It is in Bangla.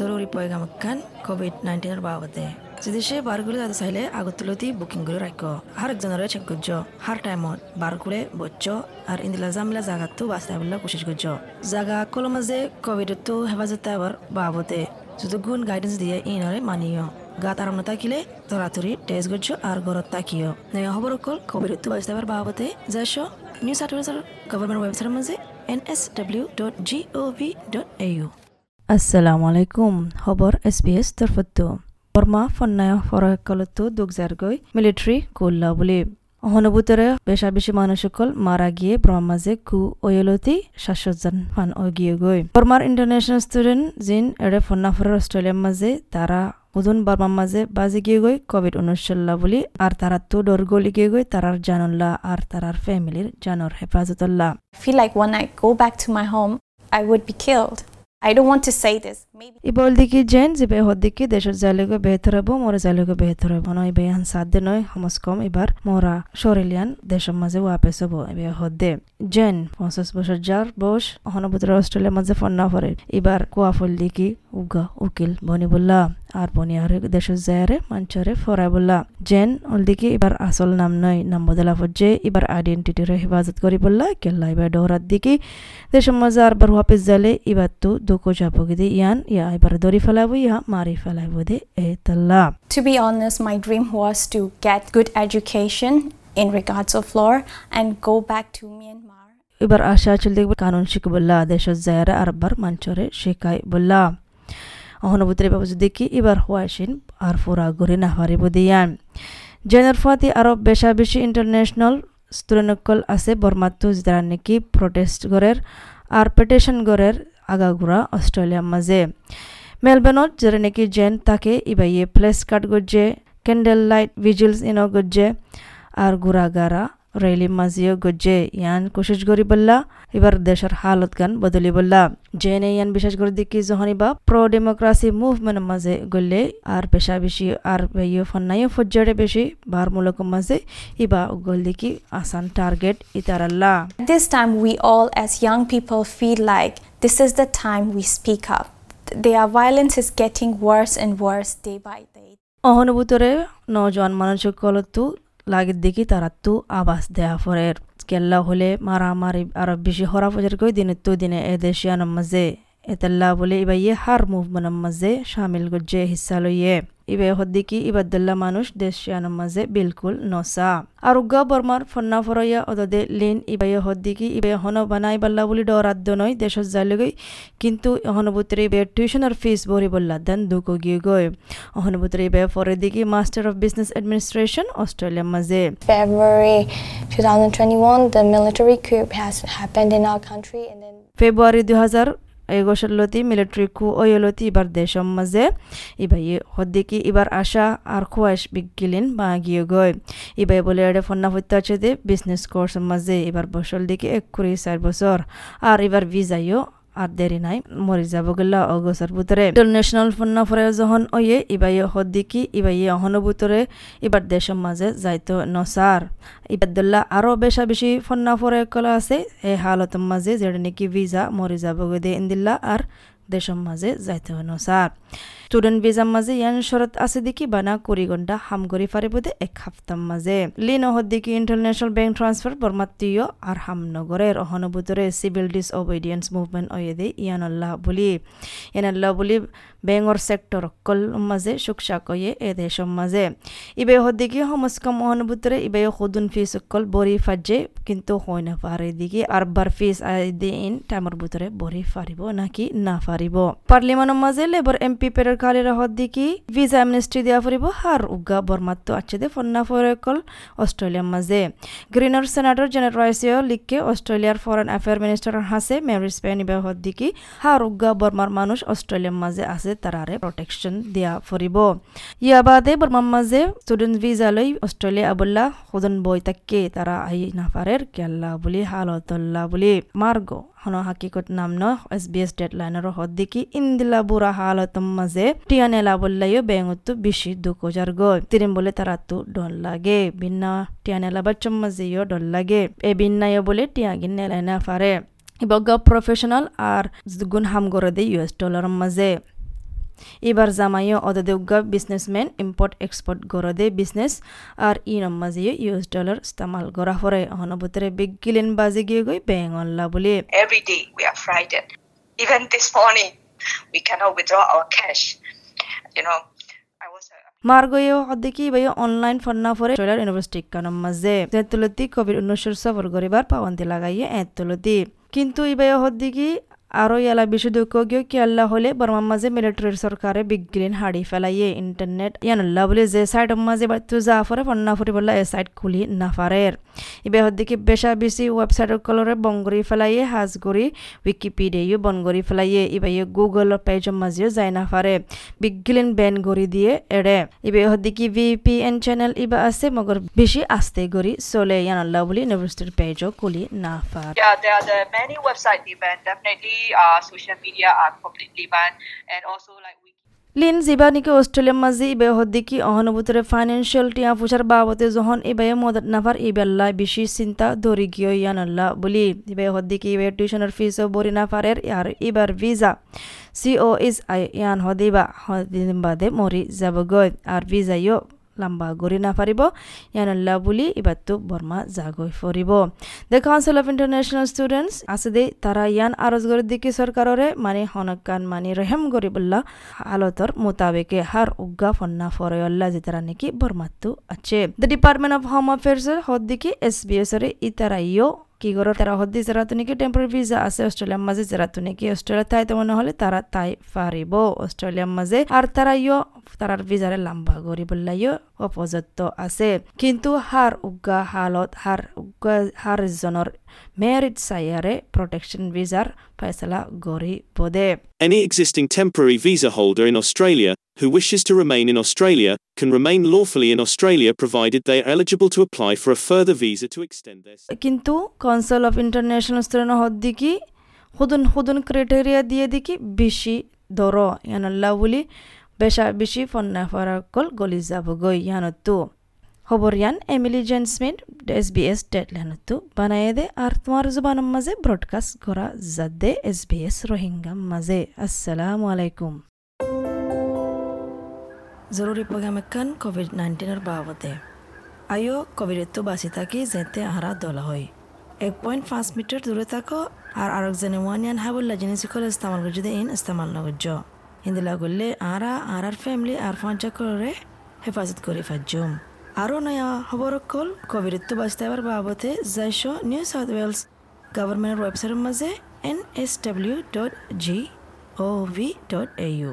জরুরি পয়গামকান কোভিড নাইন্টিনের বাবদে যদি সে বারগুলো যাতে চাইলে আগতুলতি বুকিং করে রাখ আর একজনের চেক করছ হার টাইমত বার করে বচ্চ আর ইন্দিলা জামিলা জাগাতো বাস্তা বলে কোশিশ করছ জাগা কল মাঝে কোভিড তো হেফাজত আবার বাবদে যদি গুণ গাইডেন্স দিয়ে ইনরে মানিও। গাত আরাম না থাকিলে তরাতরি টেস্ট করছ আর ঘরত তাকিও নয়া খবর অকল কোভিড তো বাস্তা আবার বাবদে যাইছ নিউ সাউথ ওয়েলসের গভর্নমেন্ট ওয়েবসাইটের মাঝে N S W dot G O V dot A U assalamu alaikum খবৰ এছ বি এছ তৰফতো বৰ্মা ফন্নায় ফৰসকলতো দুগজাৰগৈ মিলিটাৰী কোল্লা বুলি। অহনুভূতৰে বেচা বেছি মানুহসকল মাৰা গিয়ে ব্ৰহ্মাৰ মাজে কু অয়লতি শাশ্বতজন ফান অগিয়ে গৈ বৰ্মাৰ ইণ্টাৰনেশ্যনেল ষ্টুডেণ্ট জিন এৰে ফন্নাফৰৰ অষ্ট্ৰেলিয়াৰ মাজে তারা উদুন বর্মার মাঝে বাজে গিয়ে গই কোভিড উনিশল্লা বলি আর তারা তো ডর গলি গিয়ে গই তারার জানুল্লাহ আর তারার ফ্যামিলির জানর হেফাজতুল্লাহ feel like when I go back to my home, I would be killed. I don't want to say this. Maybe ইবল দিকি জেন যে বে হদ্দিকি দেশের জালিগো বেহতর হব, মোর জালিগো বেহতর হব নয় বে হান সাধ্য নয়, হমস কম, এবার মোরা শরেলিয়ান দেশের মাঝে ওয়াপেস হব এবে হদ্দে জেন, পঞ্চাশ বছর যার বস অহনবুতর অস্ট্রেলিয়ার মাঝে ফন্না ফরে এবার কুয়াফল দিকি উগা, উকিল বনি বললা আর বনি আর দেশের জায়ারে মাঞ্চরে ফরাই বললা জেন ওল দিকে এবার আসল নাম নয় নাম বদলা যে এবার আইডেন্টিটির হেফাজত করি বললা কেল্লা এবার ডহরাত দিকে। দেশের মাঝে আর বার ওয়াপেস জালে এবার তো দুকো যাব গিয়ে ইয়ান ইয়া এবার দরি ফেলাবো ইয়া মারি ফেলাবো দে এ তাল্লা। To be honest, my dream was to get good education in regards of law and go back to Myanmar. এবার আশা চল দেখবে কানুন শিখ বললা দেশের জায়ারে আরবার মাঞ্চরে শেখাই বললা। অহনবুতরে বাবু দেখি এবার হওয়াসিন আর ফুরা ঘুরে না হারিব দিয়ান জেনার ফাতি আরব বেশা বেশি ইন্টারন্যাশনাল স্টুডেন্টকল আছে বর্মাত্তু যারা নাকি প্রটেস্ট গড়ের আর পেটেশন গড়ের আগাগুড়া অস্ট্রেলিয়ার মাঝে। মেলবোর্নত যারা নাকি জেন তাকে ইবাইয়ে প্লেস কার্ড গজ্জে, ক্যান্ডেল লাইট ভিজুয়ালস ইনো গজ্জে আর গুড়াগারা রেলি মাঝিও গজ্জে ইয়ান কোশিশ করি বললা এবার দেশের হালত গান বদলি বললা জেনে ইয়ান বিশেষ করে দেখি যখন বা প্রো ডেমোক্রাসি মুভমেন্টের মাঝে গলে আর পেশা বেশি আর ইয়ে ফন্নাইও ফজ্জারে বেশি বার মূলক মাঝে ইবা গল দেখি আসান টার্গেট ইতারাল্লা At this time, we all, as young people, feel like this is the time we speak up. Their violence is getting worse and worse day by day. অহনুভূতরে নজওয়ান মানুষসকলতো লাগি দেখি তারা তো আবাস দেয়া ফরের কেল্লা হলে মারামারি আরও বেশি হরা ফজর কই দিনে তো দিনে এ দেশিয়ানোর মাঝে। এতাল্লা বলে এবার ইয়ে হার মুভমেন্টের মাঝে সামিল গজ্জে হিসা লইয়ে ইবে হদ্দিকি ইবাদুল্লাহ মানুষ দেশিয়ানোর মাঝে বিলকুল নসা আর উগা বর্মার ফন্না ফরইয়া অদদে লিন ইবাই হদ্দিকি ইবে হন বানাই বাল্লা বলি ডরাদ্য নয় দেশত যাইলেগৈ কিন্তু অহনবুত্রে ইবে টিউশনের ফিস ভরি বললা দেন দুকো গিয়ে গৈ। অহনবুত্রে ইবে ফরে দিকি মাস্টার অফ বিজনেস অ্যাডমিনিস্ট্রেশন অস্ট্রেলিয়ার মাঝে February 2021 the military coup has happened in our country and then February 2000 গোসল্লতি মিলিটারি কু ওয়লতি ইবার দেশম মাঝে ইবাই হদ্দিকি ইবার আশা আর খোয়াশ বিগিলিন বা গিয়ে গয় ইবাই বলে এডে ফন্না হত্যা আছে দে বিজনেস কোর্স মাঝে এবার বসল দিকে এক কুড়ি চার বছর আর এবার ভিজাইও আর দেরি নাই মরি যাব গেলা অগসর বুতরে ইন্টারন্যাশনাল ফন্না ফরে যখন ওয়ে ইবাই হদ্দিকি ইবাই অহন ভিতরে এবার দেশের মাঝে যাইতো নসার ইবাদুল্লাহ আরও বেশা বেশি ফন্না ফরে কলা আছে এই হালতের মাঝে যেটা নাকি ভিজা মরি যাব দে ইন্দিল্লা আর দেশের মাঝে যাইতে নসার স্টুডেন্ট ভিসার মাঝে ইয়ান শরত আছে দেখি, বানা কুড়ি ঘণ্টা হাম করি পারিব দে এক হাফতার মাঝে। লিন দিকে ইন্টারন্যাশনাল ব্যাংক ট্রান্সফার বর্মাত্মীয় আর হামনগরের অহনভূতরে সিভিল ডিস অবেডিয়েন্স মুভমেন্ট অয়ে দে ইয়ান আল্লাহ বলি। ইয়ান আল্লাহ বলি বেঙর সেক্টর কল মাঝে সুকসা কয়ে এ দেশের মাঝে। ইবে হদ্দিকে সমস্কম অহনভূতরে ইবে সদুন ফিস কল বরি ফাজে, কিন্তু হয় না পারে দিকে আর বার ফিস দিন টাইমর ভিতরে বরি ফারিব নাকি না ফারিব পার্লিমানের মাঝে লেবার এমপি পেরের রাহত দিকি ভিসা অ্যামনেস্টি দেওয়া ফুরিব, হার উগা বর্মাত্ম আছে দে ফন্না ফরেকল অস্ট্রেলিয়ার মাঝে। গ্রিনার সেনেটর জেনারেল রাইসিও লিখকে অস্ট্রেলিয়ার ফরেন অ্যাফেয়ার মিনিস্টার হাসে মেরি স্পেন ইবাহত দিকি, হার উগা বর্মার মানুষ অস্ট্রেলিয়ার মাঝে আছে তারারে প্রটেকশন দেওয়া ফুরিব। ইয়া বাদে বর্মার মাঝে স্টুডেন্ট ভিসা লই অস্ট্রেলিয়া আবুল্লাহ খুদন বই তাকে তারা আই নাফারের কেল্লা বলি হালতল্লা বলি। মার্গ হন হাকিকত নাম ন এস বি এস ডেড লাইনের হদ দেখি ইন্দিলা বুড়া হালতম মাঝে টিয়ানেলা বললাইও বেঙ্গতো বেশি দুঃখ যার গয় তিরিম বলে তারা তো ডল লাগে। বিন্না টিয়ানেলা বাচ্চম মাঝেও ডল লাগে। এ বিন্নাইও বলে টিয়াগিন নেলাই না পারে ইবগ প্রফেশনাল আর গুণ হাম করে দে ইউএস ডলার মাঝে এবার জামাইও অদদে উগ্গা বিজনেসম্যান ইম্পোর্ট এক্সপোর্ট গরদে বিজনেস আর ই নম্মাজিও ইউএস ডলার ইস্তেমাল করা ফরে অহনবুতরে বিগ গিলেন বাজে গিয়ে গই বেঙ্গল্লা বলে every day we are frightened. Even this morning, we cannot withdraw our cash. You know. Uh, মার্গয়ে হদ্দিকি বাই অনলাইন ফন্না ফরে অস্ট্রেলিয়ার ইউনিভার্সিটি কানম মাঝে এতলতি কোভিড উনিশশোর সফর করিবার পাবন্দি লাগাইয়ে এতলতি কিন্তু ইবাই হদ্দিকি আরও ইয়ালা বেশি দুঃখ গিয়ে কি আল্লাহ হলে বর্মার মাঝে মিলিটারির সরকারে বিগ্রিন হাড়ি ফেলাইয়ে ইন্টারনেট ইয়ানুল্লাহ বলে যে সাইট মাঝে বাড়িতে যা ফরে ফন্না ফুরি বললা এ সাইট খুলি না ফারের ইবে হদ্দিকি বেশা বেশি ওয়েবসাইট কলরে বঙ্গরি ফেলাইয়ে হাজগরি উইকিপিডিয়াও বন করি ফেলাইয়ে ইবাই গুগল পেজ মাঝেও যায় না ফারে বিগিলিন ব্যান গড়ি দিয়ে এড়ে। ইবে হদ্দিকি ভিপিএন চ্যানেল ইবা আছে মগর বেশি আস্তে গড়ি চলে ইয়ানুল্লাহ বলে ইউনিভার্সিটির পেজও খুলি না ফার yeah, there are many website banned. Definitely, social media are completely banned, and also like we. লিন জিবানিকে অস্ট্রেলিয়ার মাঝে ইবে হদ্দিকি অহনুভূতরে ফাইন্যান্সিয়াল টিয়া ফুচার বাবতে যখন ইবে মদত নাফার ইবেল্লা বেশি চিন্তা ধরি গিয়ে ইয়ানাল্লা বলি। ইবে হদ্দিকি ইবে টিউশনের ফিসও বরি নাফারের আর ইবার ভিসা সিও ইস আই ইয়ান হদিবা হদিন বাদে মরি যাবগৈ। আর ভিসাইও লাম্বা ঘূৰি নাপাৰিব ইয়ানল্লা বুলি ইবাৰটো বৰ্মা জাগৈ ফুৰিব। The council of international students আছে দেই তাৰা ইয়ান আৰজ কৰি দিকি চৰকাৰৰে মানে হনকান মানি ৰেহেম গৰিবল্লা হালতৰ মোতাবেকে হাৰ উগ্গা ফন্না ফৰয়ল্লা যেতাৰা নেকি বৰ্মাটো আছে। দ্য ডিপাৰ্টমেণ্ট অফ হোম এফেয়াৰ্ছৰ সদ্দিকি এছ বি এছৰে ইতাৰাইও কি করো তারা হদ্দি যারা নাকি টেম্পোরারি ভিসা আছে, অস্ট্রেলিয়ার মাঝে যারা নাকি অস্ট্রেলিয়া তাই তো মনে তারা তাই পারিব অস্ট্রেলিয়ার মাঝে আর তারা ইয়, তারার ভিজারে লাম্বা গরি বললাইও অপযত্ত আছে। কিন্তু হার উগ্গা হালত, হার উগ্গা, হার জনের মেরিট সাইয়ারে প্রোটেকশন ভিসার ফয়সলা গরি বদে। Any existing temporary visa holder in Australia who wishes to remain in Australia, can remain lawfully in Australia provided they are eligible to apply for a further visa to extend their stay. কিন্তু কাউন্সিল অফ ইন্টারন্যাশনাল স্টুডেন্ট হদ্দিকি হুদুন হুদুন ক্রাইটেরিয়া দিয়ে দিকি বেশি দর ইয়ানাল্লা বলি বেশা বেশি ফন্না ফরাকল গলি যাব গই ইয়ানতো খবর ইয়ান Emily Jane Smith S B S ডেডলাইনতো বানাই দে আর তোমার জুবানের মাঝে ব্রডকাস্ট করা যাদে এস বি এস রোহিঙ্গা মাঝে আসসালামু আলাইকুম জরুরি প্রোগ্রাম একান কোভিড নাইন্টিনের বাবদে আইও কোভিডের বাঁচি থাকি যেতে আহারা দলা হয়। এক পয়েন্ট পাঁচ মিটার দূরে থাকো আর আরেকজনে ওয়ানিয়ান হাবুল্লা জিনিস করে ইস্তেমাল করছে ইন ইস্তেমাল নগর্য হিন্দিলা করলে আরা আর আর ফ্যামিলি আর ফাঁচা করে হেফাজত করে ফাজুম আরও নয়া খবর কল কোভিডের তো বাঁচতে এবার বাবদে যাইশ নিউ সাউথ ওয়েলস গভর্নমেন্টের ওয়েবসাইটের মাঝে N S W dot G O V dot A U.